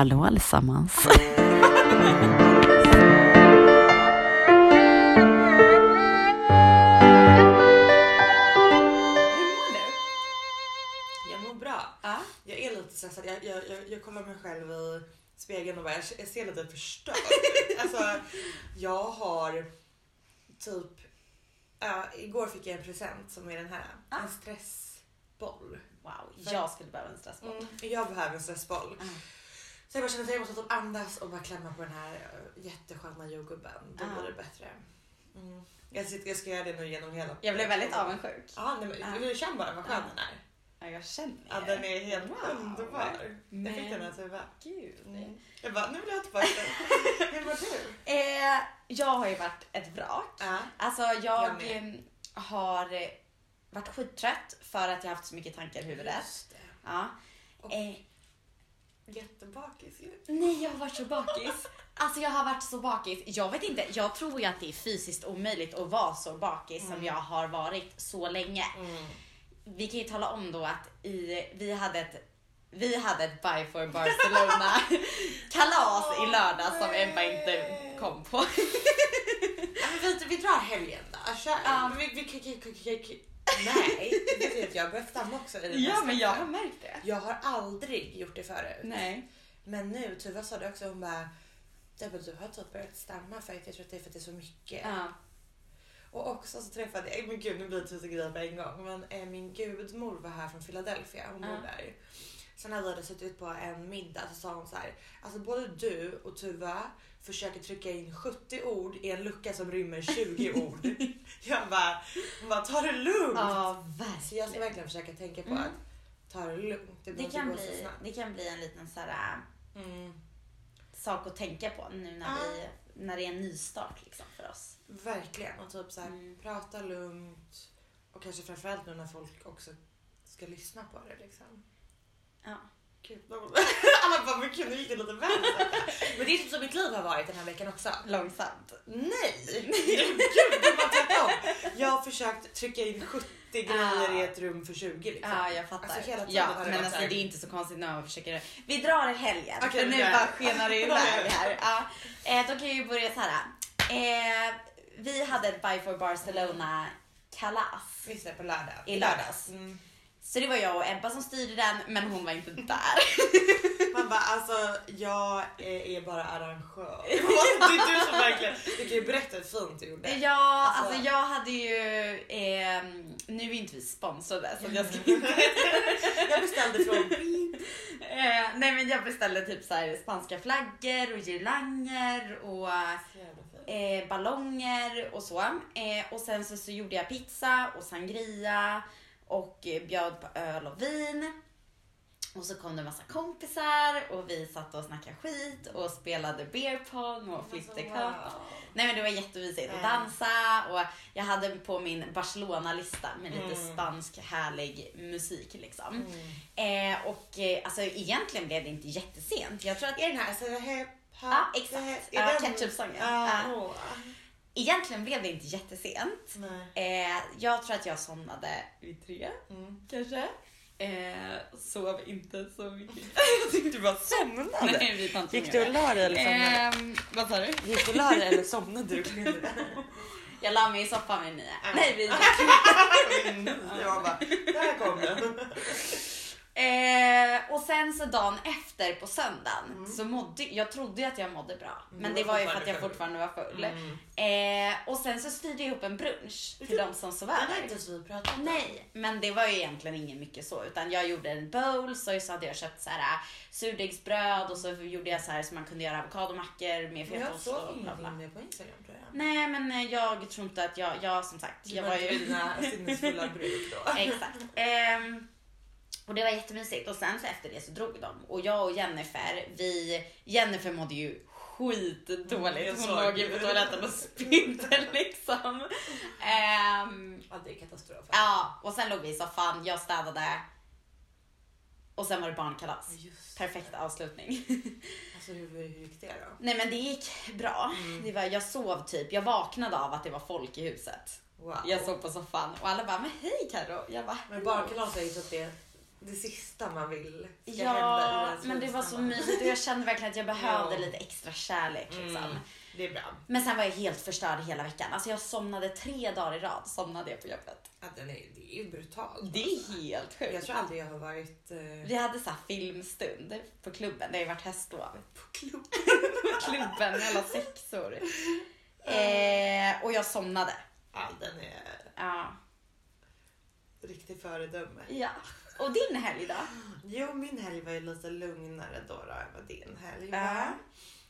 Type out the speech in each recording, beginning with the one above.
Hallå allesammans. Hur mår du? Jag mår bra. Ja. Jag är lite stressad. Jag, jag, jag, jag kollar mig själv i spegeln och bara, jag, ser lite förstörd. Alltså, jag har typ... Ja, igår fick jag en present som är den här. Ah. En stressboll. Wow, jag skulle behöva en stressboll. Mm, jag behöver en stressboll. Mm. Så jag bara känner att jag måste typ andas och bara klämma på den här eh, jättesköna jordgubben. Då blir det bättre. Mm. Jag, sitter, jag ska göra det nu genom hela... Jag blev väldigt avundsjuk. Ja, nej, men, du känner bara vad skön den är. Ja, jag känner Ja, den är helt Wow. underbar. Jag fick Men- den alltså iväg. Gud. Mm. Jag bara, nu vill jag ha tillbaka den. Hur mår du? Eh, jag har ju varit ett vrak. Ja. Alltså Jag jag eh, har eh, varit skittrött för att jag har haft så mycket tankar i huvudet. Just det. Ja. Och- Eh, Jättebakis ju. nej, jag har varit så bakis. Alltså jag har varit så bakis. Jag vet inte, jag tror ju att det är fysiskt omöjligt att vara så bakis som Mm. jag har varit så länge. Vi kan ju tala om då att i, vi hade ett vi hade ett Buy for Barcelona kalas i lördag som Ebba inte kom på. Vi, vi drar helgen då. Kör. Ja. Vi, vi, vi, vi, vi, vi, nej, vet jag har behövt stamma också i den här stressen. märkt det. Jag har aldrig gjort det förut. Nej. Men nu, Tuva sa det också, hon bara du har typ börjat stamma för att jag tror att det är för att det är så mycket. Ja. Och också så träffade jag, men gud nu blir det tusen grejer på en gång, men eh, min gudmor var här från Philadelphia, hon bor Ja. där. Så när vi hade suttit på en middag så sa hon så här, alltså både du och Tuva försöker trycka in 70 ord i en lucka som rymmer 20 ord. Jag bara, hon bara ta det lugnt. Ja, Så jag ska verkligen. verkligen försöka tänka på Mm. att ta det lugnt. Det, Det kan, bli, det kan bli en liten så här, Mm. sak att tänka på nu när, Ja. vi, när det är en nystart liksom för oss. Verkligen. Och typ så här, Mm. prata lugnt. Och kanske framförallt nu när folk också ska lyssna på det. Liksom. Ja. Gud, Alla bara, men gud nu gick det lite väl. Men det är typ som mitt liv har varit den här veckan också. Långsamt. Nej! Gud, det var tvärtom. Jag har försökt trycka in 70 grejer i ett rum för 20. Liksom. Ja, jag fattar. Alltså, hela tiden ja, har det men varit alltså, så här- det är inte så konstigt när man försöker. Vi drar i helgen, Okej, för vi nu drar. bara skenar det iväg här. Ja. Eh, då kan ju börja så här. Eh, vi hade ett Buy for Barcelona kalas Visst är det på lördag? i lördags. Mm. Så det var jag och Ebba som styrde den, men hon var inte där. Man bara alltså jag är, bara arrangör. det är du som verkligen, du kan ju berätta hur fint du gjorde. Ja, Alltså- alltså jag hade ju, ehm, nu är inte vi sponsrade så jag ska inte Jag beställde från Eh, nej men jag beställde typ så här spanska flaggor och girlanger och eh, ballonger och så. Eh, och sen så, så gjorde jag pizza och sangria och eh, bjöd på öl och vin. Och så kom det en massa kompisar och vi satt och snackade skit och spelade beer pong och flip the cup. Nej men det var jättemysigt att Mm. dansa och jag hade på min Barcelona-lista med lite Mm. spansk härlig musik liksom. Mm. Eh, och eh, alltså egentligen blev det inte jättesent. Jag tror att Är den här, alltså det här, Ja, exakt. Är Ja, den- ketchup-sången. Ja. Ja. Egentligen blev det inte jättesent. Nej. Eh, jag tror att jag somnade vid tre Mm. kanske. Eh, sov inte så mycket. Jag tyckte du bara somnade. Nej, vi inte Gick du och det. la dig eller somnade Ehm, vad sa du? Gick du och la dig eller somnade du? Jag la mig i soffan med Nia. Ah. Nej, vi Jag bara, där kom den. Eh, sen så dagen efter på söndagen Mm. så mådde jag trodde att jag mådde bra. Mm, Men du det var ju för att jag fortfarande var full. Mm. Eh, och sen så styrde jag upp en brunch till de som sov har över. inte ens vi pratat om. Nej, men det var ju egentligen ingen mycket så. Utan jag gjorde en bowl, så, så hade jag köpt så här äh, surdegsbröd och så gjorde jag så här så man kunde göra avokadomackor med jag fetaost såg och bla bla. ingenting mer på Instagram tror jag. Nej, men eh, jag tror inte att jag, jag som sagt, jag var ju... dina sinnesfulla bruk då. Exakt. Ehm, och det var jättemysigt. Och sen så efter det så drog de. Och jag och Jennifer, vi... Jennifer mådde ju Mm, skitdåligt. jag Hon låg ju det. på toaletten och spydde liksom. Ehm, Ja, det är katastrof. ja, och sen låg vi i soffan, jag städade. Och sen var det barnkalas. Just Perfekt avslutning. Alltså hur, hur gick det då? Nej men det gick bra. Mm. Det var, jag sov typ, jag vaknade av att det var folk i huset. Wow. Jag sov på soffan och alla bara, men hej Karo. Jag bara, Men barnkalas är ju typ det det sista man vill ska hända i Ja, men det var så mysigt och jag kände verkligen att jag behövde Ja. lite extra kärlek liksom. Mm, det är bra. Men sen var jag helt förstörd hela veckan. Alltså jag somnade tre dagar i rad somnade jag på jobbet. Ja, den är, det är ju brutalt. Det är helt sjukt. Jag tror aldrig jag har varit eh, Vi hade så här filmstund på klubben. Det har ju varit höstlov. på klubb. På klubben med alla sexor. Eh, och jag somnade. Ja, den är Ja. riktigt föredöme. ja. Och din helg då? Jo, min helg var ju lite lugnare då, då än vad din helg var. Ja.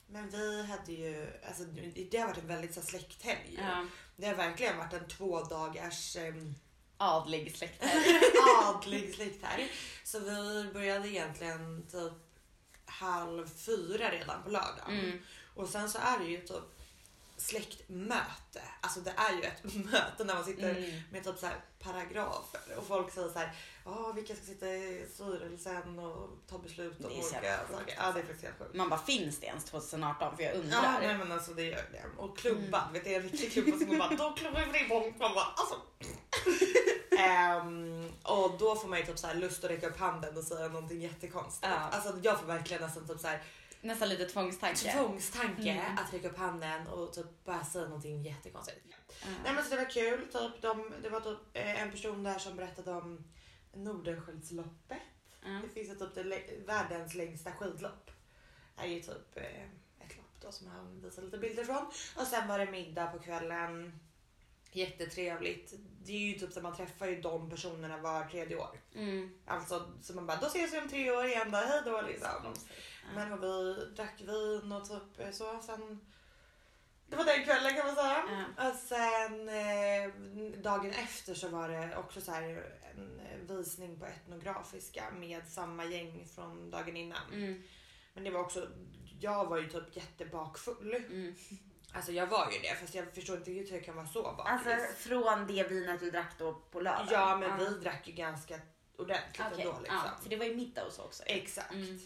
Men vi hade ju, alltså det har varit en väldigt så släkthelg. Ja. Det har verkligen varit en två dagars um, Adlig släkt. adlig släkthelg. Så vi började egentligen typ halv fyra redan på lördagen. Mm. Och sen så är det ju typ släktmöte. Alltså det är ju ett möte när man sitter Mm. med typ så paragrafer och folk säger så här, ja vilka ska sitta i styrelsen och ta beslut om olika saker. Ja det är faktiskt helt sjukt. Man bara, finns det ens 2018? För jag undrar. Ja nej men alltså det gör det. Och klubban, Mm. vet du en riktig klubba som man bara, då klubbar vi igång. Man bara alltså. Ehm, och då får man ju typ så lust att räcka upp handen och säga någonting jättekonstigt. Ja. Alltså jag får verkligen nästan typ så här Nästan lite tvångstanke. tvångstanke Mm. att räcka upp handen och typ bara säga någonting jättekonstigt. Ja. Nej men så det var kul. Typ, de, det var typ eh, en person där som berättade om Nordenskiöldsloppet. Ja. Det finns ju typ det, världens längsta skidlopp. Det är ju typ eh, ett lopp då som han visade lite bilder från. Och sen var det middag på kvällen. Jättetrevligt. Det är ju typ så man träffar ju de personerna var tredje år. Mm. Alltså så man bara då ses vi om tre år igen då, hej då liksom. Ja. Men och vi drack vin och typ så. Sen, det var den kvällen kan man säga. Och sen eh, dagen efter så var det också så här en visning på etnografiska med samma gäng från dagen innan. Mm. Men det var också, jag var ju typ jättebakfull. Mm. Alltså jag var ju det fast jag förstår inte hur jag kan vara så bakis. Alltså från det vinet du drack då på lördag? ja men vi drack ju ganska ordentligt Okej, ändå liksom. ja, för det var ju middag hos också. Exakt. Mm.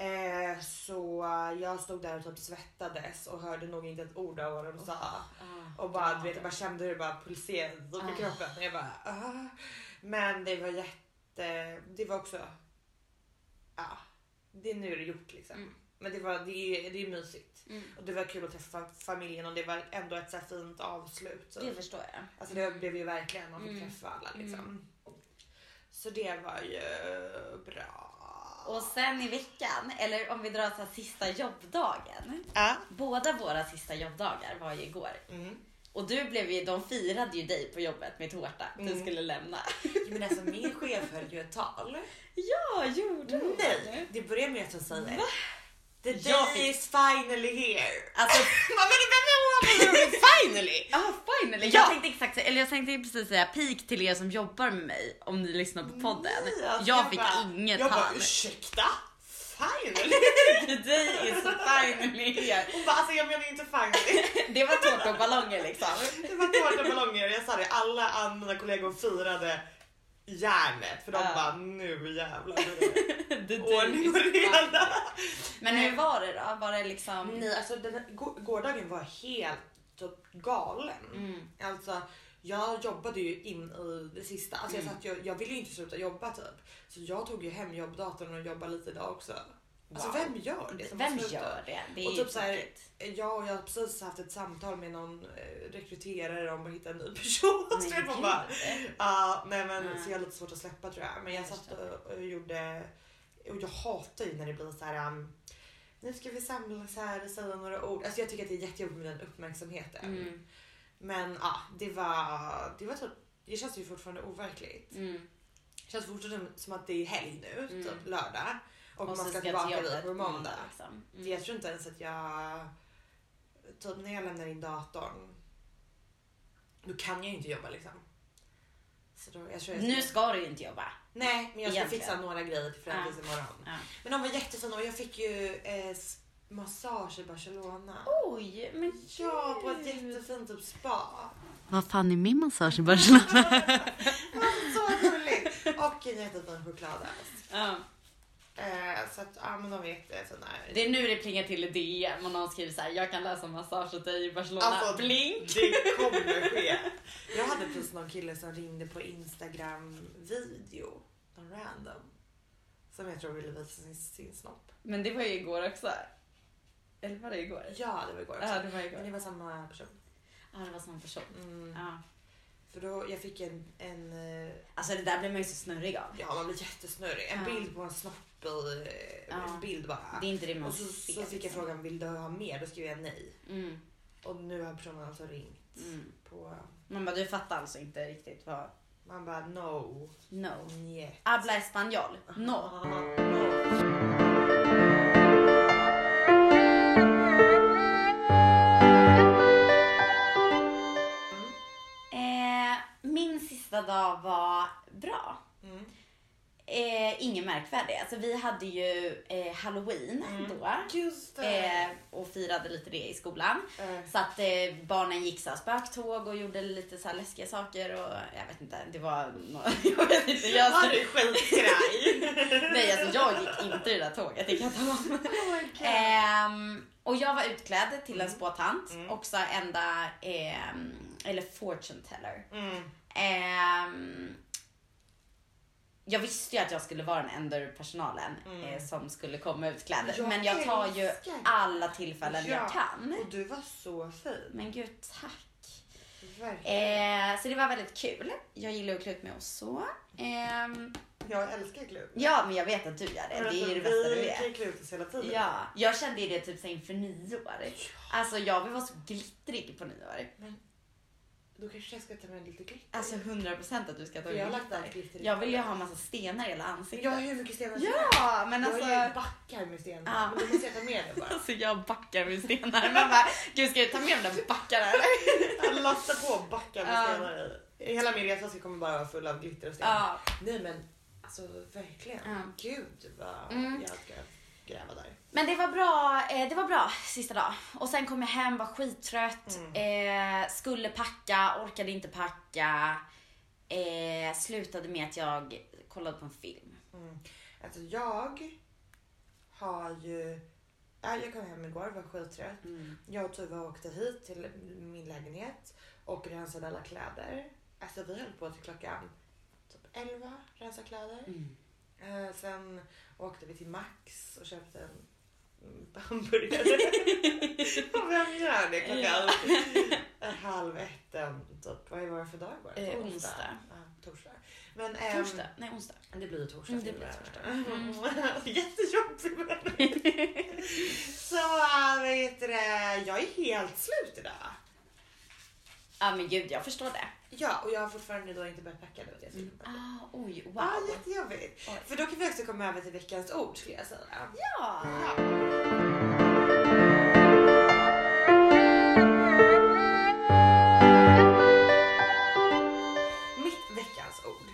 Eh, så jag stod där och typ svettades och hörde nog inte ett ord av vad de sa. Ah, Och bara, du vet, jag bara kände hur det bara pulserade upp i Ah. kroppen. Och jag bara, ah. Men det var jätte, det var också, ja, det, nu är det gjort liksom. Mm. Men det, var, det, är, det är mysigt. Mm. Och det var kul att träffa familjen och det var ändå ett så fint avslut. Så. Det förstår jag. Alltså det blev ju verkligen, man fick Mm. träffa alla liksom. Mm. Så det var ju bra. Och sen i veckan, eller om vi drar så här sista jobbdagen. Ja. Båda våra sista jobbdagar var ju igår. Mm. Och du blev ju, de firade ju dig på jobbet med tårta. Du Mm. skulle lämna. Men alltså min chef höll ju ett tal. Ja, gjorde hon? Nej, det börjar med att hon säger Va? The Jag day fick- is finally here. Alltså, Man men vem är hon? Finally! ja finally. Ja. Jag tänkte exakt eller jag tänkte precis säga peak till er som jobbar med mig om ni lyssnar på podden. Nej, alltså, jag, fick bara- inget Jag bara ursäkta? Finally? The day is finally here. Hon bara alltså jag menar inte finally. Det var tårta och ballonger liksom. Det var tårta och ballonger. Jag sa det, alla mina kollegor firade järnet för de Ja. bara nu jävlar ordning och reda. Men hur var det då? Var det liksom... Nej alltså den, gårdagen var helt typ galen. Mm. Alltså jag jobbade ju in i det sista. Alltså jag, Mm. satt, ju, jag ville ju inte sluta jobba typ. Så jag tog ju hem jobbdatorn och jobbade lite idag också. Alltså Wow. vem gör det? Vem gör det? Det Och typ så här. Jag och jag har precis haft ett samtal med någon eh, rekryterare om att hitta en ny person. Så Men vet man bara, ja, nej men Mm. så jag har lite svårt att släppa tror jag. Men jag satt och, och gjorde, och jag hatar ju när det blir så här. Um, nu ska vi samlas här och säga några ord. Alltså jag tycker att det är jättejobbigt med den uppmärksamheten. Mm. Men ja, det var, det var typ, det känns ju fortfarande overkligt. Mm. Det känns fortfarande som att det är helg nu, Mm. typ lördag. Och, Och man ska ska tillbaka till dit på måndag. Liksom. Mm. Jag tror inte ens att jag... Typ när jag lämnar in datorn. Då kan jag ju inte jobba liksom. Så då, jag tror jag Nu ska du ju inte jobba. Nej, men jag ska Egentligen. fixa några grejer till Fredriks Ja. imorgon. Ja. Men de var jättefina och jag fick ju eh, massage i Barcelona. Oj, men Ja, på ett gud. jättefint typ spa. Vad fan är min massage i Barcelona? Så roligt! Och en jättefin chokladask. ja. Eh, så att, ja men de var jättefina. Det är nu det plingar till i DM och någon skriver så här: jag kan läsa massage åt dig i Barcelona. Alltså, Blink! Det kommer ske. Jag hade precis någon kille som ringde på Instagram video. Någon random. Som jag tror ville visa sin, sin snopp. Men det var ju igår också. Eller var det igår? Ja, det var igår också. Ja, det var Men igår. det var samma person. Ja, det var samma person. Mm. Ja. För då, jag fick en, en eh, Alltså det där blir man ju så snurrig av. ja man blir jättesnurrig. En Ja. bild på en snopp i, Ja. en bild bara. Det är inte det man Och så, ser. så fick jag liksom. frågan, vill du ha mer? Då skrev jag nej. Mm, Och nu har personen alltså ringt mm. på... Man bara, du fattar alltså inte riktigt vad... Man bara no. No. Njet. Habla español. No. Ah, no. Eh, min sista dag var bra. Mm. Eh, ingen märkvärdig. Alltså vi hade ju eh, halloween Mm. då. Eh, och firade lite det i skolan. Eh, Så att eh, barnen gick så här spöktåg och gjorde lite så här läskiga saker och jag vet inte, det var jag vet inte. Jag, var du skitskraj? nej alltså jag gick inte i det där tåget, det kan jag tala om. oh. Ehm, och jag var utklädd till en Mm. spåtant, Mm. också enda, ehm, eller fortune teller. Jag visste ju att jag skulle vara den enda ur personalen Mm. eh, som skulle komma utklädd. Jag men jag tar ju älskar alla tillfällen Ja. jag kan. Och du var så fin. Men gud, tack. Eh, så det var väldigt kul. Jag gillar att klä ut mig och så. Ehm, Jag älskar klubb. ja, men jag vet att du gör det. Det är ju det bästa du Vi vet. ju klä ut oss hela tiden. Ja, jag kände det typ inför nyår. Alltså jag vill vara så glittrig på nyår. Då kanske jag ska ta med lite glitter. Alltså 100% att du ska ta För jag har lagt glitter. glitter Jag vill ju ha massa stenar i hela ansiktet. Jag har hur mycket stenar som. Ja, men Jag har ju alltså. backar med stenar. Ja. Men då måste jag ta med det bara. Alltså jag backar med stenar. Man bara, gud ska jag ta med de där backarna eller? På backar med Ja. stenar i. Hela min resa kommer bara vara full av glitter och stenar. Ja. Nej men alltså verkligen. Ja. Gud vad Mm. jag ska gräva där. Men det var bra, eh, det var bra sista dag. Och sen kom jag hem, var skittrött, Mm. eh, skulle packa, orkade inte packa. Eh, slutade med att jag kollade på en film. Mm. Alltså jag har ju... Ja, jag kom hem igår var skittrött. Jag och Tuva åkte hit till min lägenhet och rensade alla kläder. Alltså vi höll på till klockan typ 11, rensa kläder. Mm. Eh, sen åkte vi till Max och köpte en mm, hamburgare. vem gör det klockan halv ett? Typ. Vad var det för dag var det? Eh, onsdag. Ja, torsdag. Men, ehm, Torsdag? Nej, onsdag. det blir torsdag. Mm, det blir torsdag. Jättejobbigt. Så äh, vad heter det? Jag är helt slut idag. Ja men gud, jag förstår det. Ja, och jag har fortfarande då inte börjat packa. Det mm. Ah, oj, wow. Ja, jättejobbigt. Oj. För då kan vi också komma över till veckans ord skulle jag säga. Ja. Ja. Mitt veckans ord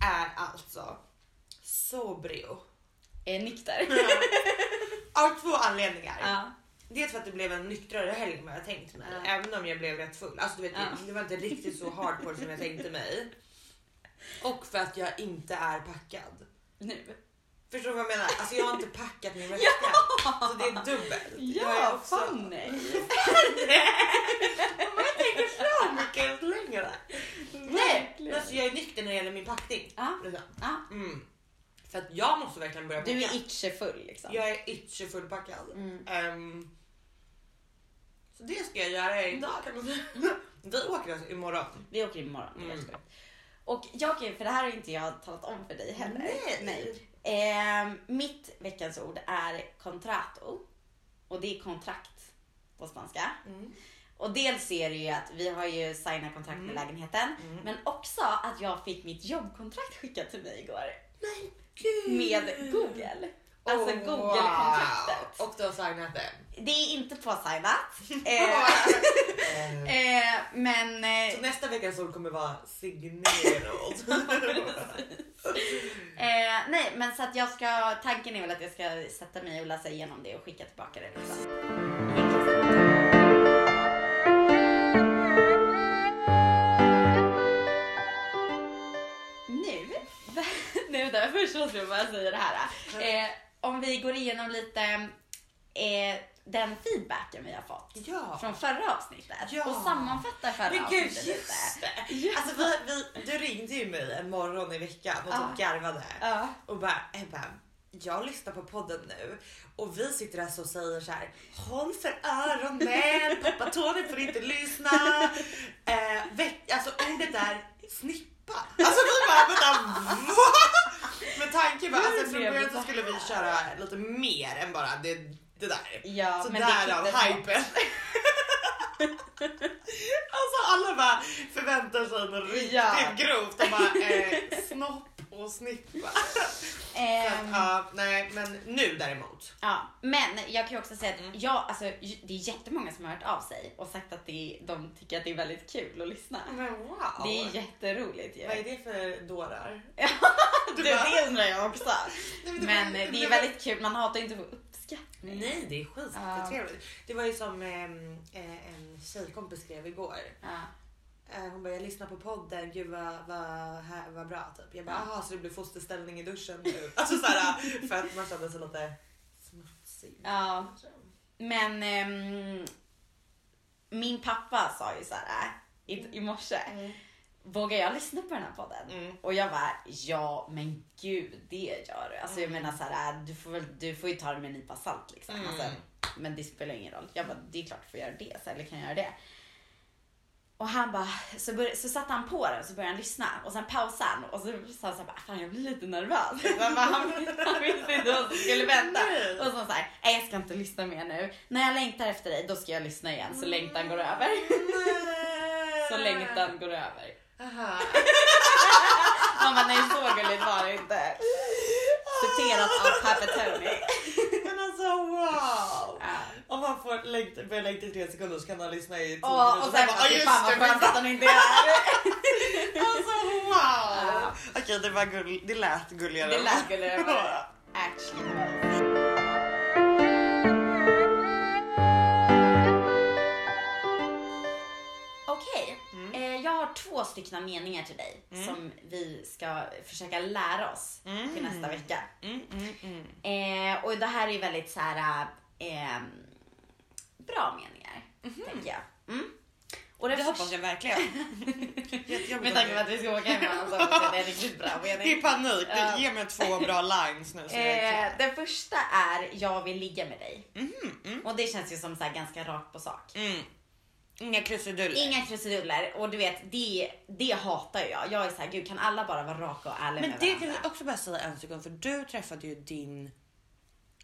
är alltså sobrio. Är nykter. Av två anledningar. Ja. Dels för att det blev en nyktrare helg än vad jag tänkt mig. Ja. Även om jag blev rätt full. Alltså, du vet, Ja. Det var inte riktigt så hardcore som jag tänkte mig. Och för att jag inte är packad. Nu. Förstår du vad jag menar? Alltså jag har inte packat min vecka. Så det är dubbelt. Jag är Ja, också- Fanny. Men jag tänker så mycket längre. Nej, Verkligen. alltså jag är nykter när det gäller min packning. Ja. Ja. Mm. För att jag måste verkligen börja packa. Du är itchefull liksom. Jag är itchy fullpackad. Mm. Ehm, så det ska jag göra idag kan man säga. Vi åker alltså imorgon. Vi åker imorgon. Mm. helt sjukt. Och jag, kan för det här har inte jag talat om för dig heller. Nej. Ehm, mitt veckans ord är contrato. Och det är kontrakt på spanska. Mm. Och dels är det ju att vi har ju signat kontrakt med Mm. lägenheten. Mm. Men också att jag fick mitt jobbkontrakt skickat till mig igår. Men gud! Med Google. Alltså Oh, Google-kontraktet. wow. Och du har signat det? Det är inte påsignat. eh, Eh, men... Eh, Så nästa veckans ord kommer vara signerad. Eh, nej, men så att jag ska, tanken är väl att jag ska sätta mig och läsa igenom det och skicka tillbaka det. Liksom. Nu, nu där, först måste jag bara säga det här. Eh, om vi går igenom lite eh, den feedbacken vi har fått ja. från förra avsnittet Ja. och sammanfattar förra Men gud, avsnittet lite. just det! Ja. Alltså, vi, vi, du ringde ju mig en morgon i veckan och Ja. typ garvade Ja. och bara Ebba, jag lyssnar på podden nu och vi sitter alltså och säger så här. Håll för öronen, pappa Tony får inte lyssna. Eh, veck, alltså ordet är snippa. Alltså vi bara vänta, va? Med tanke på alltså, från början så skulle vi köra lite mer än bara det, det där. Ja, så men därav hypen. alltså alla bara förväntar sig något riktigt Ja. grovt och bara eh, snopp och snippa. Att, Ehm, ja, nej men nu däremot. Ja, men jag kan ju också säga att Mm. jag, alltså, det är jättemånga som har hört av sig och sagt att det, de tycker att det är väldigt kul att lyssna. Men wow. Det är jätteroligt ju. Vad är det för dårar? Du, bara- det undrar jag också. Nej, men det Men var- eh, det är väldigt kul, man hatar inte att få uppskattning. Nej det är skittrevligt. Det var ju som ehm, eh, en tjejkompis skrev igår. Eh, Hon bara jag lyssnar på podden, gud vad, vad, här, vad bra typ. Jag bara Ja. jaha så det blir fosterställning i duschen nu. Alltså såhär för att man kände sig lite smutsig. Ja. Men ehm, min pappa sa ju såhär i, i morse, Mm. Vågar jag lyssna på den här podden? Mm. Och jag bara, ja men gud det gör du. Alltså jag Mm. menar såhär, du får, väl, du får ju ta det med en nypa salt liksom. Mm. Alltså, men det spelar ingen roll. Jag bara, det är klart du får göra det, så, eller kan jag göra det? Och han bara, så, bör, så satte han på den och så började han lyssna och sen pausade han och så sa han såhär, fan jag blir lite nervös. Han, bara, han, han visste inte vad som skulle vänta. Och så såhär, nej jag ska inte lyssna mer nu. När jag längtar efter dig, då ska jag lyssna igen så längtan går över. Så längtan går över. Aha. Han bara, nej så gulligt var det inte. Citerat av Pappa Tony. Men alltså wow! Ja. Om man får längta, börja längta i tre sekunder så kan man lyssna i tio Och, och sen bara, bara, "Ah, fy fan vad skönt att han inte är här. Alltså wow! Ja. Okej det var gull, det lät gulligare. Det lät gulligare actually har två stycken meningar till dig Mm. som vi ska försöka lära oss Mm. till nästa vecka. Mm, mm, mm. Eh, och det här är väldigt så här eh, bra meningar, tänker jag. Mm. Och Det den hoppas jag verkligen. Med tanke på att vi ska åka hem så hoppas jag det är riktigt bra Det är mening. panik. Ja. Ge mig två bra lines nu Eh, den första är jag vill ligga med dig. Mhm, mm. Och det känns ju som så ganska rakt på sak. Mm. Inga krusiduller. Inga krusiduller och du vet det, det hatar jag. Jag är så här, gud kan alla bara vara raka och ärliga Men med det kan varandra? jag också bara säga en sekund för du träffade ju din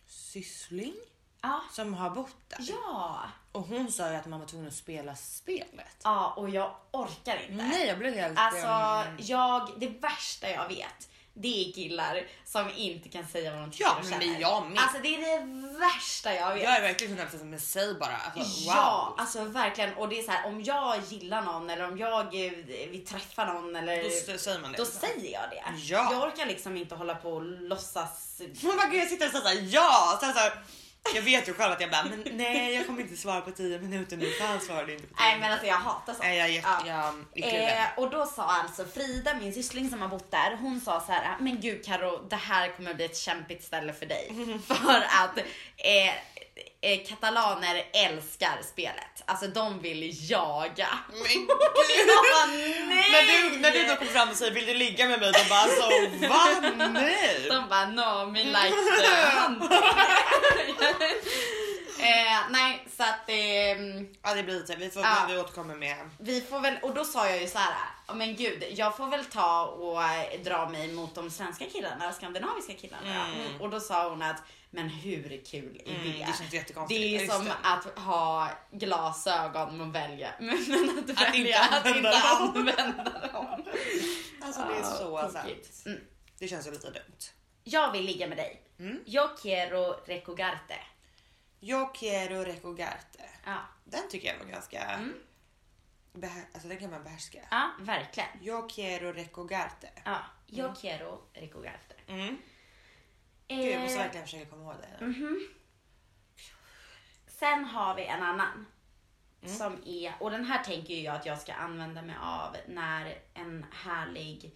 syssling Ja. som har bott där. Ja. Och hon sa ju att man var tvungen att spela spelet. Ja och jag orkar inte. Nej jag blev helt... Alltså jag, det värsta jag vet det är killar som inte kan säga vad de tycker Ja och men känner. jag med. Alltså det är det värsta jag vet. jag är verkligen 100% med säg bara. Alltså, wow. Ja, alltså verkligen. Och det är så här, om jag gillar någon eller om jag eh, vill träffa någon eller Då säger man det. då säger jag det. Ja. Jag orkar liksom inte hålla på och låtsas. Man bara, gud, jag sitter och säger ja. Sen så här, jag vet ju själv att jag bara, men nej jag kommer inte svara på 10 minuter nu för han svarade inte på 10 Nej men alltså jag hatar sånt. Nej jag jätte, Ja. jag. Eh, och då sa alltså Frida, min syssling som har bott där, hon sa så här: men gud Karo, det här kommer bli ett kämpigt ställe för dig. för att eh, eh, katalaner älskar spelet. Alltså de vill jaga. Men jag bara, nej! när, du, när du då kom fram och säger vill du ligga med mig? De bara alltså va? Nej. De bara no, me like the eh, nej, så att eh, Ja det blir lite, vi får Ja. vi återkommer med. vi får väl, och då sa jag ju så här, "Ja, men gud, jag får väl ta och dra mig mot de svenska killarna, skandinaviska killarna. Mm. Och då sa hon att, men hur kul är Mm, det? det känns jättekonstigt. Det är Ja, som det. att ha glasögon och välja, men, att, Att välja att inte använda dem. Alltså det är Ja, så tokigt. sant. Mm. Det känns ju lite dumt. Jag vill ligga med dig. Mm. Jag quiero recogarte. Jag quiero recogarte. Ja. Den tycker jag var ganska... Mm. Behär, alltså den kan man behärska. Ja, verkligen. Jag quiero recogarte. Ja, jag Mm. quiero recogarte. Mm. Gud, jag måste Eh, verkligen försöka komma ihåg det. mhm. Sen har vi en annan. Mm. Som är, och den här tänker jag att jag ska använda mig av när en härlig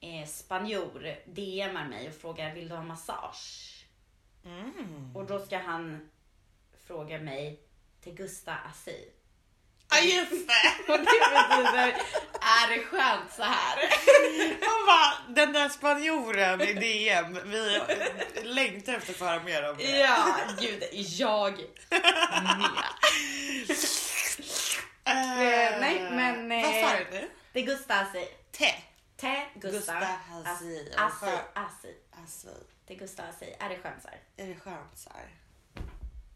eh, spanjor DMar mig och frågar vill du ha massage? Mm. Och då ska han fråga mig till Gusta Assi. Ja just det! Och det betyder, är det skönt så här? Han bara, den där spanjoren i DM, vi längtar efter att få höra mer om det. Ja, gud, jag med. Eh, nej, men, Vad eh, sa du nu? Det gustar sig. Te. Te sig. Assi, assi. Alltså, Det gustar sig. Är det skönt så här? är det skönt så här?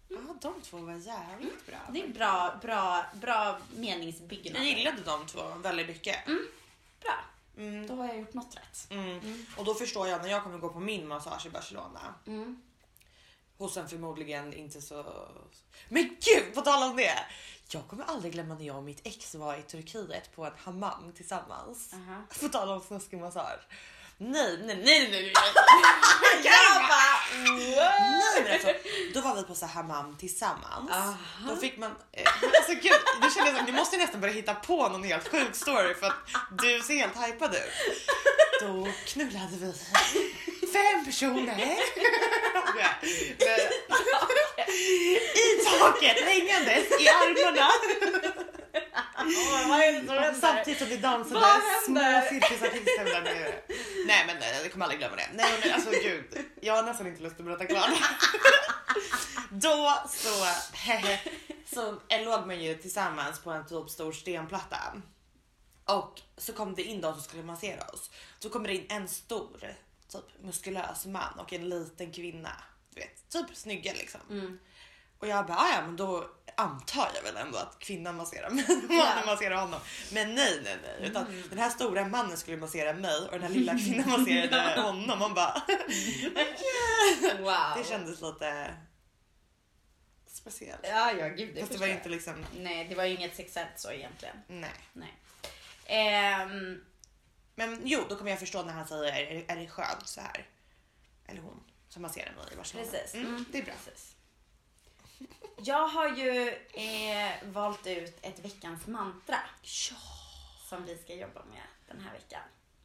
Ja, de två var jävligt bra. Det är bra, bra, bra meningsbyggnad. Jag gillade de två väldigt mycket. Bra. Mm. Då har jag gjort något rätt. Mm. Och då förstår jag när jag kommer gå på min massage i Barcelona. Mm. Hos en förmodligen inte så... Men gud, på tal om det! Jag kommer aldrig glömma när jag och mitt ex var i Turkiet på en hammam tillsammans. Aha. På tal om snuskig massage. Nej, nej, nej, nej, nej. Jag bara, Nej, men alltså, då var vi på så här hammam tillsammans. Aha. Då fick man, eh, alltså gud, det kändes som, ni måste nästan börja hitta på någon helt sjuk story för att du ser helt hypad ut. Då knullade vi fem personer. Men- I taket hängandes i armarna. Händer? Samtidigt som det dansade små cirkusartister där nere. Nej men nej, jag kommer aldrig glömma det. Nej men alltså gud, jag har nästan inte lust att berätta klart. Då så, så låg man ju tillsammans på en typ stor stenplatta. Och så kom det in de som skulle massera oss. Så kommer det in en stor, typ muskulös man och en liten kvinna. Du vet, typ snygga liksom. Mm. Och jag bara, "Ah, ja men då antar jag väl ändå att kvinnan masserar mig och Ja. mannen masserar honom. Men nej, nej, nej. Utan den här stora mannen skulle massera mig och den här lilla kvinnan masserade honom. Man bara, Wow. det kändes lite speciellt. Ja, ja, gud. Det Fast det var ju inte liksom, Nej, det var ju inget sexuellt så egentligen. nej. Nej. Ehm, Men jo, då kommer jag förstå när han säger, är, är det skönt så här? Eller hon som masserar mig i Barcelona. Precis. Mm, Mm. det är bra. precis. Jag har ju eh, valt ut ett veckans mantra Ja, som vi ska jobba med den här veckan.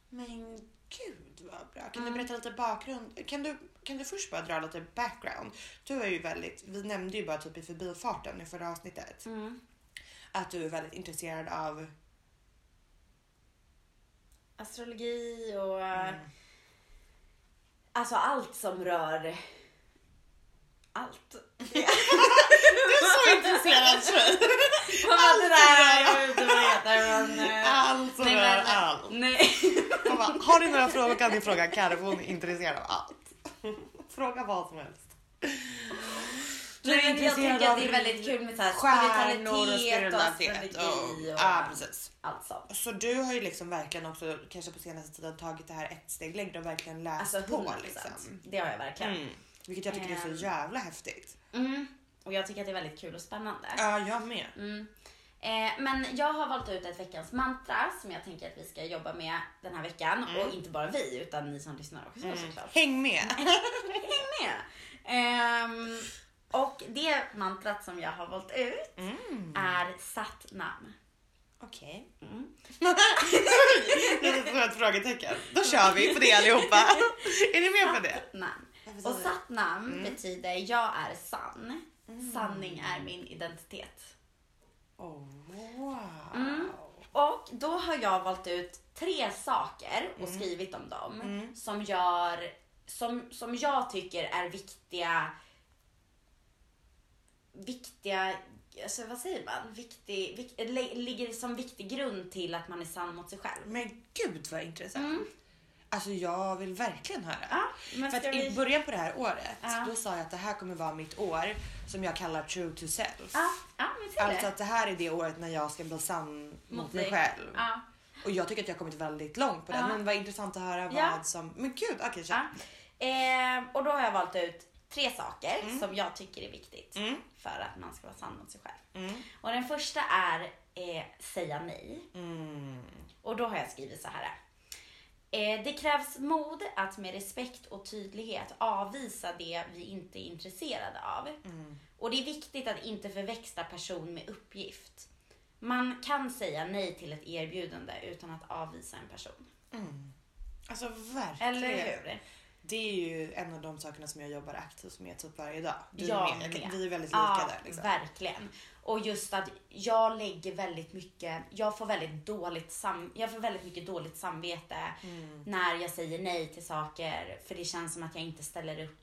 men gud vad bra. Kan Mm. du berätta lite bakgrund? Kan du, kan du först bara dra lite background? Du är ju väldigt, vi nämnde ju bara typ i förbifarten i förra avsnittet att du är väldigt intresserad av Astrologi och Mm. alltså allt som rör allt. Du är så intresserad tjej! Allt men... eh, Allt som rör men- allt. Nej. Man bara, har ni några frågor kan ni fråga för hon är intresserad av allt. Fråga vad som helst. Du är jag intresserad tycker av att det är väldigt kul med så här spiritualitet och astrologi Och, och ja, precis. allt sånt. Så du har ju liksom verkligen också, kanske på senaste tiden, tagit det här ett steg längre och verkligen läst Alltså på 100%. liksom. Det har jag verkligen. Mm. Vilket jag tycker är Ehm. så jävla häftigt. Mm. Och jag tycker att det är väldigt kul och spännande. Ja, jag med. Mm. Eh, men jag har valt ut ett veckans mantra som jag tänker att vi ska jobba med den här veckan. Mm. Och inte bara vi, utan ni som lyssnar också såklart. Häng med! Häng med! Ehm, och det mantrat som jag har valt ut Mm. är Satnam. Okej. Mm. Det är ett frågetecken. Då kör vi på det allihopa. Är ni med på det? Satnam. Och? Satnam Mm. betyder jag är sann. Sanning är min identitet. Oh, wow. Mm. Och då har jag valt ut tre saker och skrivit om dem Mm. som gör som, som jag tycker är viktiga viktiga, alltså vad säger man? Viktig, vik, li- ligger som viktig grund till att man är sann mot sig själv. Men gud vad intressant. Mm. Alltså jag vill verkligen höra. Ja, För att i vi... början på det här året, Ja. då sa jag att det här kommer vara mitt år som jag kallar true to self. Ja, ja Alltså att det här är det året när jag ska bli sann mot, mig själv. Och jag tycker att jag har kommit väldigt långt på det. Men vad intressant att höra vad som... Men gud, okej kör. Ja. Eh, och då har jag valt ut tre saker som jag tycker är viktigt Mm. för att man ska vara sann mot sig själv. Mm. Och den första är eh, säga nej. Mm. Och då har jag skrivit så här. Eh, det krävs mod att med respekt och tydlighet avvisa det vi inte är intresserade av. Mm. Och det är viktigt att inte förväxla person med uppgift. Man kan säga nej till ett erbjudande utan att avvisa en person. Mm. Alltså verkligen. Eller hur? Det är ju en av de sakerna som jag jobbar aktivt med typ varje dag. Du Jag med. med. Vi är väldigt lika Ja, där. Liksom. verkligen. Och just att jag lägger väldigt mycket, jag får väldigt dåligt, sam, jag får väldigt mycket dåligt samvete Mm. när jag säger nej till saker för det känns som att jag inte ställer upp.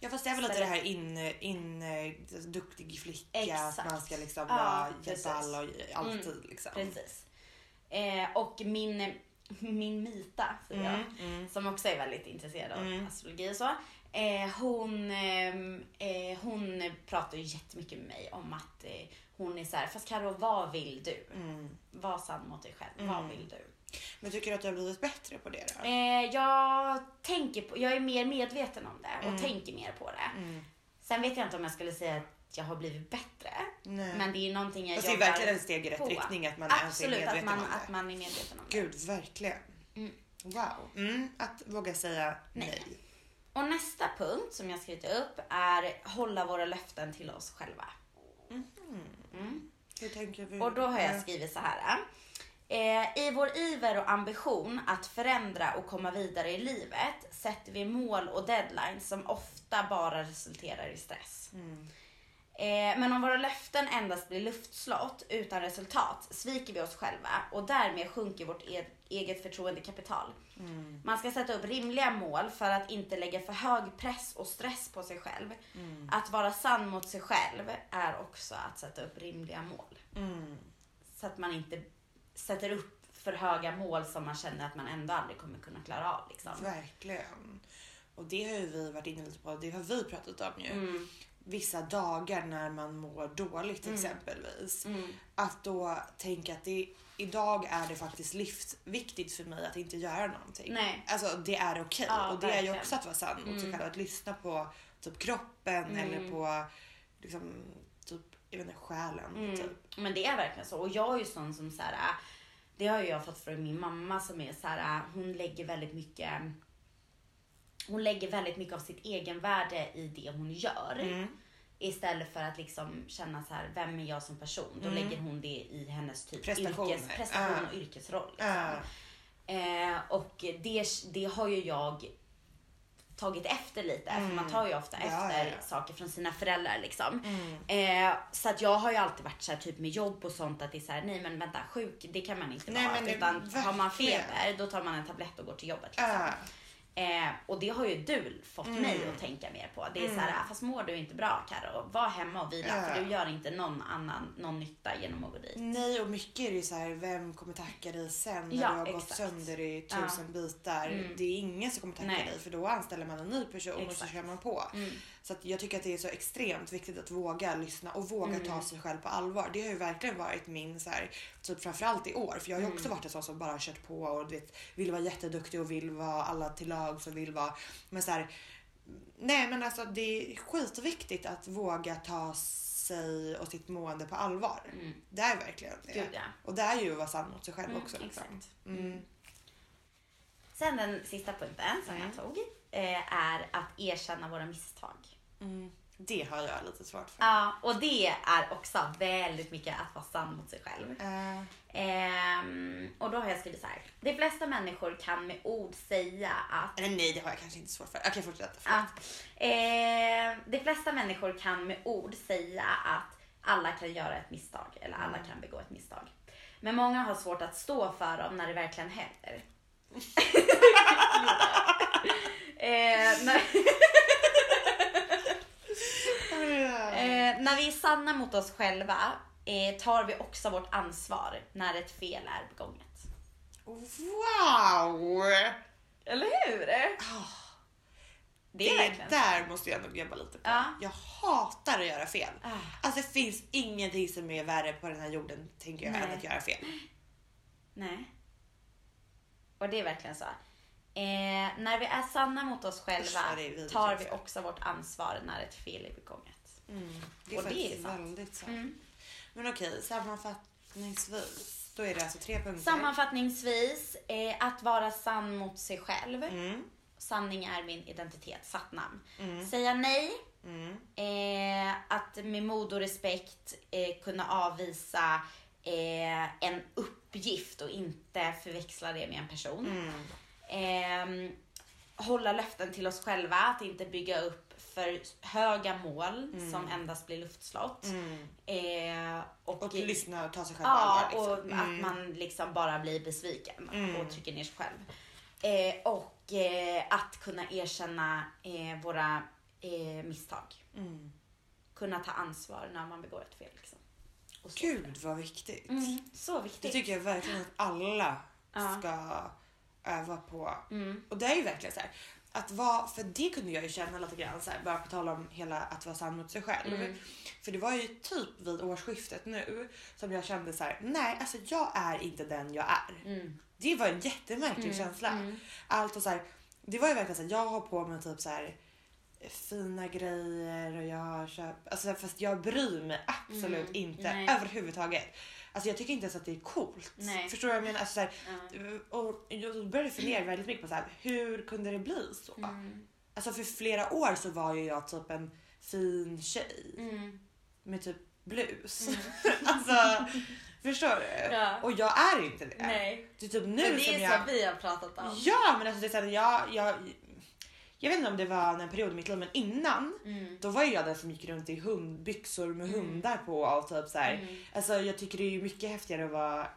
Ja fast det är väl lite det här in, in eh, duktig flicka, Exakt. att man ska liksom Ja, hjälpa alla och alltid liksom. Precis. Eh, och min, min Mita, säger jag, Mm, mm. som också är väldigt intresserad av Mm. astrologi och så. Eh, hon, ehm, eh, hon pratar ju jättemycket med mig om att eh, hon är så här, fast Karo vad vill du? Mm. Var sann mot dig själv, Mm. vad vill du? Men tycker du att du har blivit bättre på det då? Eh, jag tänker på, jag är mer medveten om det och Mm. tänker mer på det. Mm. Sen vet jag inte om jag skulle säga att jag har blivit bättre. Nej. Men det är någonting jag Fast det är jobbar verkligen ett steg i rätt på. riktning att man ens är Absolut, medveten att man, om det. att man är medveten om det. Gud, verkligen. Mm. Wow. Mm, att våga säga nej. Nej. Och nästa punkt som jag skrivit upp är hålla våra löften till oss själva. Mm. Hur tänker vi? Och då har jag skrivit så här. Eh, I vår iver och ambition att förändra och komma vidare i livet sätter vi mål och deadlines som ofta bara resulterar i stress. Mm. Eh, men om våra löften endast blir luftslott utan resultat sviker vi oss själva och därmed sjunker vårt e- eget förtroendekapital. Mm. Man ska sätta upp rimliga mål för att inte lägga för hög press och stress på sig själv. Mm. Att vara sann mot sig själv är också att sätta upp rimliga mål. Mm. Så att man inte sätter upp för höga mål som man känner att man ändå aldrig kommer kunna klara av. Liksom. Verkligen. Och det har ju vi varit inne lite på. Det har vi pratat om ju. Mm, Vissa dagar när man mår dåligt Mm. exempelvis. mm, Att då tänka att det, idag är det faktiskt livsviktigt för mig att inte göra någonting. Nej. Alltså det är okej. Ja, och det är ju verkligen. också att vara sann mot sig Mm. själv. Att lyssna på typ kroppen Mm. eller på liksom, typ, jag vet inte, själen. mm. Typ. Men det är verkligen så. Och jag är ju sån som så här, äh, det har ju jag fått från min mamma som är så här, äh, hon lägger väldigt mycket hon lägger väldigt mycket av sitt egenvärde i det hon gör. Mm. Istället för att liksom känna så här, vem är jag som person? Då Mm. lägger hon det i hennes typ Prestationer. yrkes, prestation Ah. och yrkesroll. Liksom. Ah. Eh, och det, det har ju jag tagit efter lite. För Mm. man tar ju ofta Ja, efter ja, ja. saker från sina föräldrar liksom. Mm. Eh, så att jag har ju alltid varit så här, typ med jobb och sånt att det är så här, nej men vänta sjuk, det kan man inte Nej, vara. Utan har man feber då tar man en tablett och går till jobbet. Liksom. Eh, och det har ju du fått Mm. mig att tänka mer på. Det är så här, Mm. "Ah, fast mår du inte bra Karo, var hemma och vila Ja. för du gör inte någon annan någon nytta genom att gå dit. Nej och mycket är det ju så här, vem kommer tacka dig sen när Ja, du har gått exakt. sönder i tusen bitar. Mm. Det är ingen som kommer tacka Nej. dig för då anställer man en ny person och så Exakt. kör man på. Mm. Så jag tycker att det är så extremt viktigt att våga lyssna och våga Mm. ta sig själv på allvar. Det har ju verkligen varit min så här, typ framförallt i år. För jag har ju också Mm. varit en sån som bara har kört på och vet, vill vara jätteduktig och vill vara alla till lag och vill vara men så här, Nej men alltså det är skitviktigt att våga ta sig och sitt mående på allvar. Mm. Det är verkligen det. Gud ja. Och det är ju att vara sann mot sig själv Mm, också. Liksom. exakt. Mm. Sen den sista punkten som jag tog eh, är att erkänna våra misstag. Mm. Det har jag lite svårt för. Ja, och det är också väldigt mycket att vara sann mot sig själv. Eh, Ehm, och då har jag skrivit så här. De flesta människor kan med ord säga att eller nej, det har jag kanske inte svårt för. Okej, fortsätt. Ja. Förlåt. Eh, de flesta människor kan med ord säga att alla kan göra ett misstag eller alla kan begå ett misstag. Men många har svårt att stå för dem när det verkligen händer. eh, när, eh, när vi är sanna mot oss själva eh, tar vi också vårt ansvar när ett fel är begånget. Wow! Eller hur? Ah, Det är det verkligen där måste jag nog jobba lite på. Ja. Jag hatar att göra fel. Ah. Alltså det finns ingenting som är värre på den här jorden, tänker jag, Nej. än att göra fel. Nej. Och det är verkligen så. Eh, när vi är sanna mot oss själva Usch, är tar vi också. också vårt ansvar när ett fel är begånget. Mm. Det är Och det faktiskt är sant. väldigt sant. Mm. Men okej, sammanfattningsvis. Då är det alltså tre punkter. Sammanfattningsvis, eh, att vara sann mot sig själv. Mm. Sanning är min identitet, satt namn. Mm. Säga nej, Mm. eh, att med mod och respekt eh, kunna avvisa eh, en uppgift och inte förväxla det med en person. Mm. Ehm, hålla löften till oss själva, att inte bygga upp för höga mål Mm. som endast blir luftslott. Mm. Eh, och, Och lyssna och ta sig själv på Ja, allvar. Liksom. och att man liksom bara blir besviken Mm. och trycker ner sig själv. Eh, och eh, att kunna erkänna eh, våra eh, misstag. Mm. Kunna ta ansvar när man begår ett fel. Liksom. Gud vad viktigt. Mm, så Det viktigt. tycker jag verkligen att alla ska öva på. Mm. Och det är ju verkligen så här. Att vara, för det kunde jag ju känna lite grann så här, bara på tal om hela att vara sann mot sig själv. Mm. För det var ju typ vid årsskiftet nu som jag kände så här: nej alltså jag är inte den jag är. Mm. Det var en jättemärklig Mm, känsla. mm. Allt och så här, det var ju verkligen så här, jag har på mig typ så här fina grejer och jag har köpt, alltså fast jag bryr mig absolut Mm, inte överhuvudtaget. Alltså jag tycker inte ens att det är coolt. Nej. Förstår du vad jag menar? Alltså så här, Ja. och jag började fundera väldigt mycket på så här, hur kunde det bli så? Mm. Alltså för flera år så var ju jag typ en fin tjej Mm. med typ blus. alltså förstår du? Ja. Och jag är inte det. Nej. Det är typ nu Men det som är jag... som vi har pratat om. Ja men alltså det är så här, jag, jag, jag vet inte om det var en period i mitt liv men innan Mm. då var jag den som gick runt i hundbyxor med Mm. hundar på och typ så här. Mm. Alltså jag tycker det är mycket häftigare att vara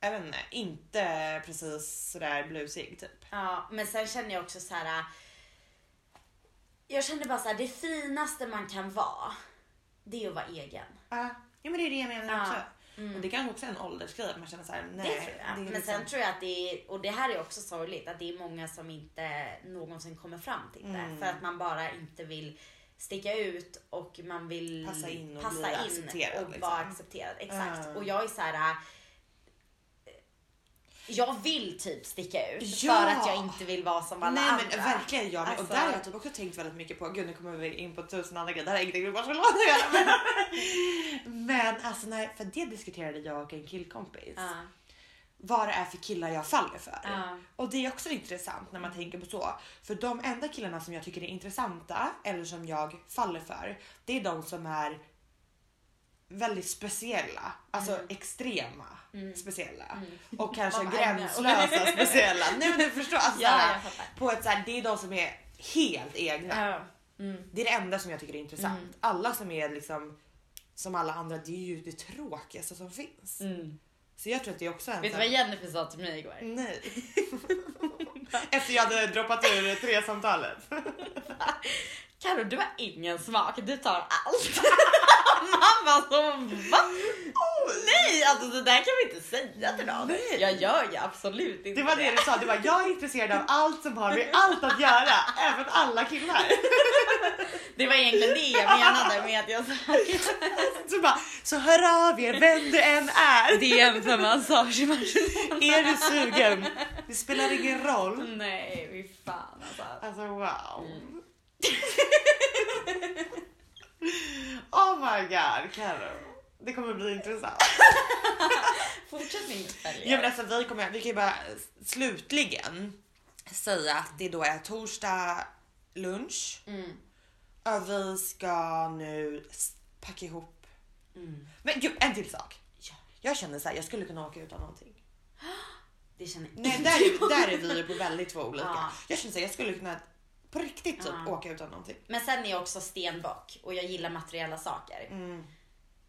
jag vet inte, inte precis sådär blusig typ. Ja, men sen känner jag också så här. Jag känner bara så här, det finaste man kan vara, det är att vara egen. Ja, ja men det är det jag menar Ja. också. Mm. Och det kanske också är en åldersgrej att man känner såhär, nej. det tror jag. det Men liksom- sen tror jag att det är, och det här är också sorgligt, att det är många som inte någonsin kommer fram till det. Mm. För att man bara inte vill sticka ut och man vill Passa in och passa bli in accepterad, och liksom. vara accepterad. Exakt. Ja. Och jag är så här. Jag vill typ sticka ut Ja. för att jag inte vill vara som alla Nej andra. men verkligen jag med. Och Alltså- där har jag typ också tänkt väldigt mycket på, gud nu kommer vi in på tusen andra grejer, det här är ingenting med Barcelona att göra. Men, men alltså när, för det diskuterade jag och en killkompis. Ja. Vad det är för killar jag faller för. Ja. Och det är också intressant när man tänker på så. För de enda killarna som jag tycker är intressanta eller som jag faller för, det är de som är väldigt speciella, alltså Mm. extrema Mm. speciella Mm. och kanske gränslösa speciella. Nej men du förstår, alltså, Ja, på ett så här, det är de som är helt egna. Ja. Mm. Det är det enda som jag tycker är intressant. Mm. Alla som är liksom som alla andra, det är ju det tråkigaste som finns. Mm. Så jag tror att det är också en Vet du vad Jennifer sa till mig igår? Nej. Efter jag hade droppat ur tre samtalet. Karo, du har ingen smak, du tar allt. Mamma så va? Nej, alltså det där kan vi inte säga till någon. Nej. Jag gör ju absolut inte Det var det du sa, det var jag är intresserad av allt som har med allt att göra, även alla killar. Det var egentligen det jag menade med att jag sa Så bara, så hör av er vem du än är. DM för massage i Barcelona. Är du sugen? Det spelar ingen roll. Nej, fy fan alltså. Alltså wow. Mm. Oh my god, Carro. Det kommer bli intressant. Fortsätt min följa. Ja, men alltså, vi, kommer, vi kan ju bara slutligen säga att det då är torsdag lunch Mm. och vi ska nu packa ihop. Mm. Men gud, en till sak. Ja. Jag känner så här, jag skulle kunna åka utan någonting. Det känner Nej, där är, där är vi på väldigt två olika. Ja. Jag känner så här, jag skulle kunna på riktigt typ Ja. åka utan någonting. Men sen är jag också stenbock och jag gillar materiella saker. Mm.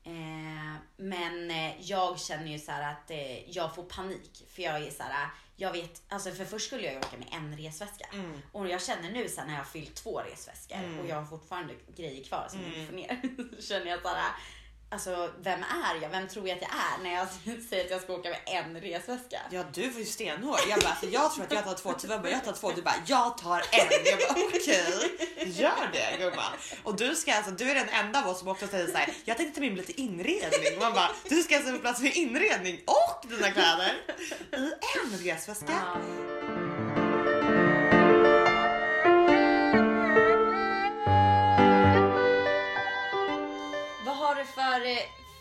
Eh, men eh, jag känner ju så att eh, jag får panik för jag är så här. Jag vet, alltså för först skulle jag ju åka med en resväska Mm. och jag känner nu sen när jag har fyllt två resväskor Mm. och jag har fortfarande grejer kvar som jag Mm. inte får ner. Så känner jag så här. Alltså vem är jag? Vem tror jag att jag är när jag säger att jag ska åka med en resväska? Ja du var ju stenhård. Jag bara, alltså, jag tror att jag tar två. Tyvärr bara, jag tar två. Du bara, jag tar en. Jag bara, okej. Gör det gumman. Och du ska alltså, du är den enda av oss som också säger så här. Jag tänkte ta med mig lite inredning. Man bara, du ska alltså få plats med inredning och dina kläder i en resväska. Ja.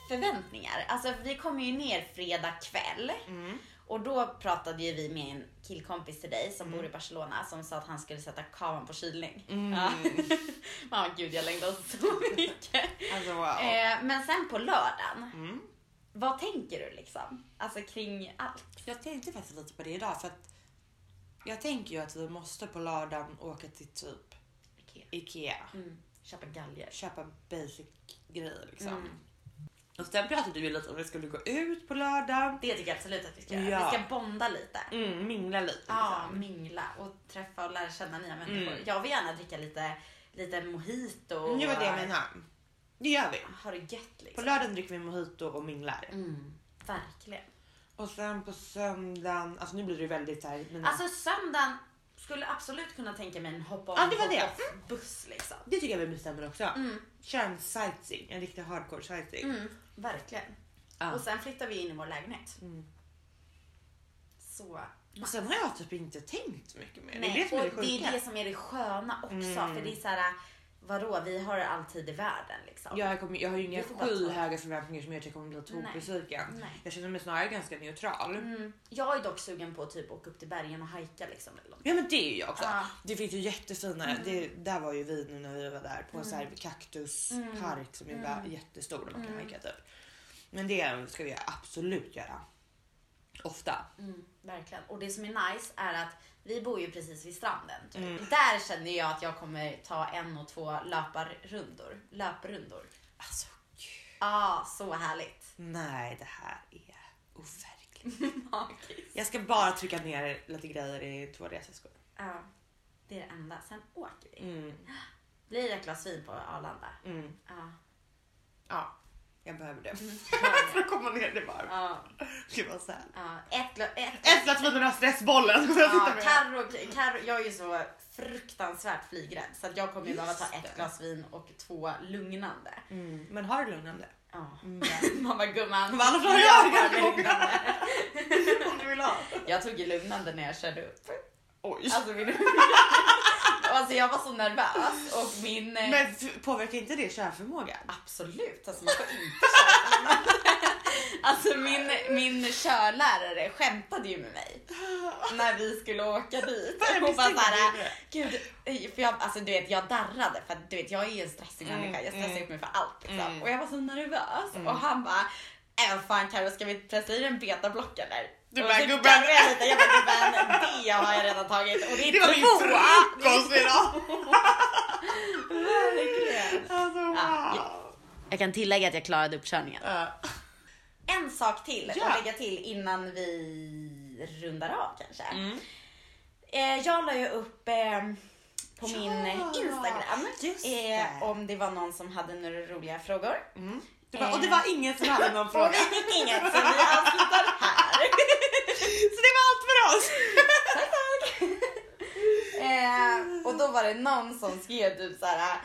Förväntningar? Alltså vi kom ju ner fredag kväll Mm. och då pratade ju vi med en killkompis till dig som Mm. bor i Barcelona som sa att han skulle sätta kameran på kylning. Mm. Ja. Mamma gud jag längtar så mycket. Alltså wow. Eh, men sen på lördagen, Mm. vad tänker du liksom? Alltså kring allt? Jag tänkte faktiskt lite på det idag för att Jag tänker ju att vi måste på lördagen åka till typ Ikea. Ikea. Mm. Köpa galger. Köpa basic grejer liksom. Och sen pratade vi lite om vi skulle gå ut på lördagen. Det tycker jag absolut att vi ska göra. Ja. Vi ska bonda lite. Mm, mingla lite. Ja, liksom. mingla och träffa och lära känna nya människor. Mm. Jag vill gärna dricka lite, lite mojito. Mm, Det var det jag menade. Det gör vi. Ha det gött På liksom. lördagen dricker vi mojito och minglar. Mm, verkligen. Och sen på söndagen, alltså nu blir det väldigt så här, mina- Alltså söndagen skulle absolut kunna tänka mig en hoppa on Ja, det var hop det. off buss liksom. Det tycker jag vi bestämmer också. Mm, Kör en sightseeing, en riktig hardcore sightseeing. mm, verkligen. Ja. Och sen flyttar vi in i vår lägenhet. Mm. Så. Och sen har jag typ inte tänkt mycket mer. Nej, det är det som är det och det är det som är det sköna också. Mm. För det är så här, vadå, vi har all tid i världen liksom. jag, kommer, jag har ju inga skyhöga förväntningar som gör att jag kommer bli tokbesviken. Jag känner mig snarare ganska neutral. Mm. Jag är dock sugen på att typ åka upp till bergen och hajka liksom. Ja men det är ju jag också. Ja. Det finns ju jättefina, Mm. det, där var ju vi nu när vi var där på en Mm. kaktuspark som är Mm. mm. jättestor där man kan Mm. hajka typ. Men det ska vi absolut göra. Ofta. Mm, verkligen. Och det som är nice är att vi bor ju precis vid stranden. Typ. Mm. Där känner jag att jag kommer ta en och två löparrundor. Löprundor. Alltså gud. Ah, så härligt. Nej det här är overkligt. Magiskt. Jag ska bara trycka ner lite grejer i två reseskor. Ja, det är det enda. Sen åker vi. Mm. Blir det ett glas vin på Arlanda? Mm. Ja. Ja, jag behöver det. Mm. För att komma ner det varv. Ja, Gud vad sad. ja. Ett glas... Ett, Ett glas vin och den här stressbollen Ja. Carro, Carro, jag är ju så fruktansvärt flygrädd så att jag kommer ju behöva ta ett glas vin och två lugnande. Mm. Men har du lugnande? Ja. Mm. Man bara gumman. Annars har jag jag lugnande. Om du vill ha. Jag tog ju lugnande när jag körde upp. Oj. Alltså, min... alltså jag var så nervös och min... eh, Men påverkar inte det körförmågan? Absolut, alltså man får inte köra. Alltså min, min körlärare skämtade ju med mig när vi skulle åka dit. Hon bara såhär, gud, för jag, alltså du vet jag darrade för att du vet jag är ju en stressig Mm, människa, jag stressar mm. upp mig för allt liksom. Mm. Och jag var så nervös och han bara, äh fan Carro ska vi pressa i en betablock eller? Du Och bara, "Gubben." jag jag bara gubben det har jag redan tagit och det är Det var min frukost idag! Verkligen. Alltså Ja, wow. Jag kan tillägga att jag klarade uppkörningen. Ja. En sak till Ja. att lägga till innan vi rundar av kanske. Mm. Eh, jag la ju upp eh, på min Ja, Instagram just eh, om det var någon som hade några roliga frågor. Mm. Det var, och det var ingen som hade någon Och fråga. vi fick inget så vi avslutar här. Så det var allt för oss! eh, och då var det någon som skrev typ så här.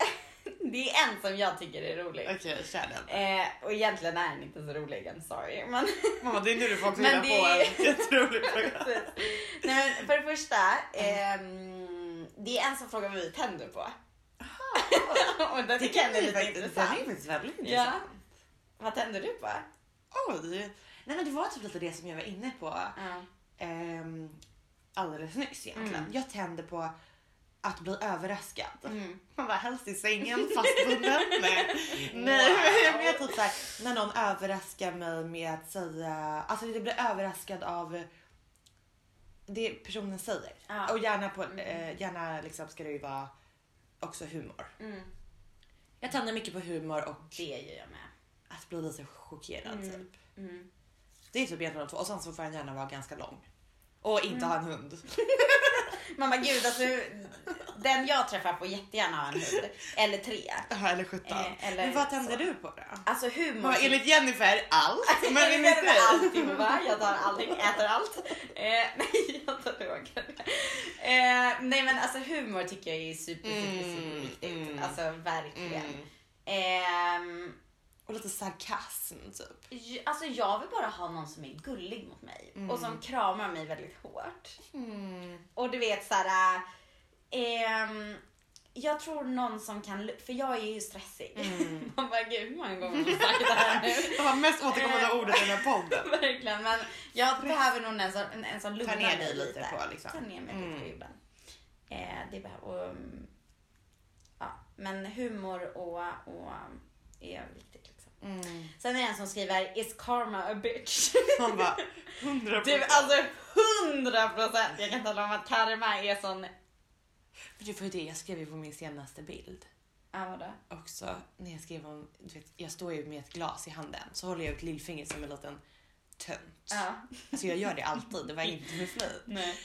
det är en som jag tycker är rolig. Okej, kör den. Eh, och egentligen är den inte så rolig, I'm sorry. Men Mamma, det är nu du får det- på en jätterolig fråga. Nej, men för det första, ehm, det är en som frågar vad vi tänder på. och det tycker jag är lite Den är intressant. faktiskt väldigt Ja. intressant. Vad tänder du på? Oj! Nej men det var typ lite det som jag var inne på Ja. ehm, alldeles nyss egentligen. Mm. Jag tänder på att bli överraskad. Mm. Man var helst i sängen fastbunden. Nej, Nej Wow. men jag typ såhär, när någon överraskar mig med att säga, alltså jag blir överraskad av det personen säger. Ja. Och gärna, på, Mm. eh, gärna liksom ska det ju vara också humor. Mm. Jag tänder mycket på humor och Det gör jag med. att bli lite chockerad Mm. typ. Mm. Det är typ egentligen de två. Och sen så får han gärna vara ganska lång. Och inte Mm. ha en hund. Bara gud alltså, den jag träffar får jättegärna ha en hund. Eller tre. Eller 17. Eh, eller men vad tänder så. du på då? Alltså humor. Vad, enligt Jennifer, allt. Men Men enligt dig? alltihopa. Jag tar allting, äter allt. Eh, nej, jag tar droger. Eh, nej men alltså humor tycker jag är super, super, Mm, super viktigt. mm. Alltså verkligen. Mm. Och lite sarkasm typ. alltså jag vill bara ha någon som är gullig mot mig Mm. och som kramar mig väldigt hårt. Mm. Och du vet såhär, ehm, jag tror någon som kan, för jag är ju stressig. Mm. Man bara gud hur många gånger har sagt det här nu? Det var mest återkommande Eh. ordet i den här podden. Verkligen, men jag behöver nog en som, en, en som lugnar mig dig lite på liksom. Ta ner mig Mm. lite jorden. Eh, det behöver, och, mm, ja, men humor och, och är viktigt. Mm. Sen är det en som skriver Is karma a bitch? Man bara, 100 Du, alltså 100 procent! Jag kan tala om att karma är sån... Men det var ju det jag skrev på min senaste bild. Ja, vadå? Också när jag skrev om, du vet, jag står ju med ett glas i handen så håller jag ut lillfingret som en liten tönt. Ja. Alltså jag gör det alltid, det var inte med flit. Nej.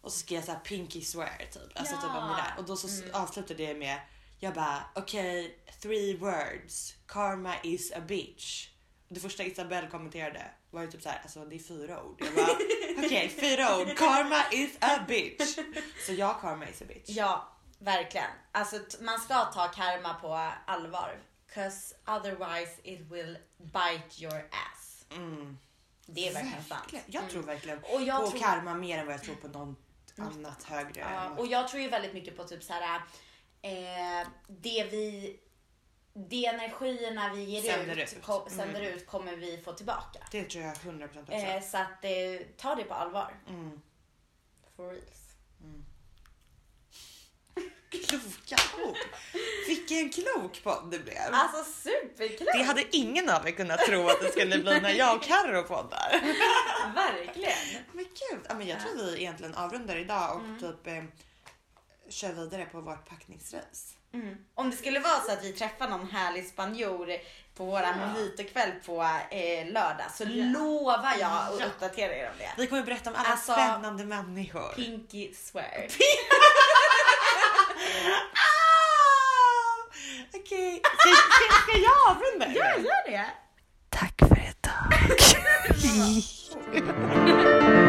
Och så skrev jag så här pinky swear typ. Alltså Ja. typ om det där. Och då så Mm. avslutade jag med, jag bara okej, three words. Karma is a bitch. Det första Isabelle kommenterade var ju typ så här, alltså det är fyra ord. Jag bara okej, fyra ord. Karma is a bitch. Så ja, karma is a bitch. Ja, verkligen. Alltså man ska ta karma på allvar. Cause otherwise it will bite your ass. Mm. Det är verkligen sant. Verkligen. Jag Mm. tror verkligen Och jag på tror- karma mer än vad jag tror på något annat högre. Ja, och jag tror ju väldigt mycket på typ så här, eh, det vi, de energierna vi ger Sänder ut, ut. ko- sänder Mm. ut kommer vi få tillbaka. Det tror jag 100% också. Eh, så att eh, ta det på allvar. Mm. For reals. Kloka ord. Vilken klok podd det blev. Alltså superkul! Det hade ingen av er kunnat tro att det skulle bli när jag och Carro poddar. Verkligen. Men gud, ja, men jag tror vi egentligen avrundar idag och Mm. typ eh, kör vidare på vårt packningsrace. Mm. Om det skulle vara så att vi träffar någon härlig spanjor på våra Ja. mojitokväll på eh, lördag så Ja. lovar jag att Ja. uppdatera er om det. Vi kommer berätta om alla Alltså, spännande människor. Pinky swear. Ah! Okej, ska, ska, ska jag avrunda? Ja, gör det! Tack för idag.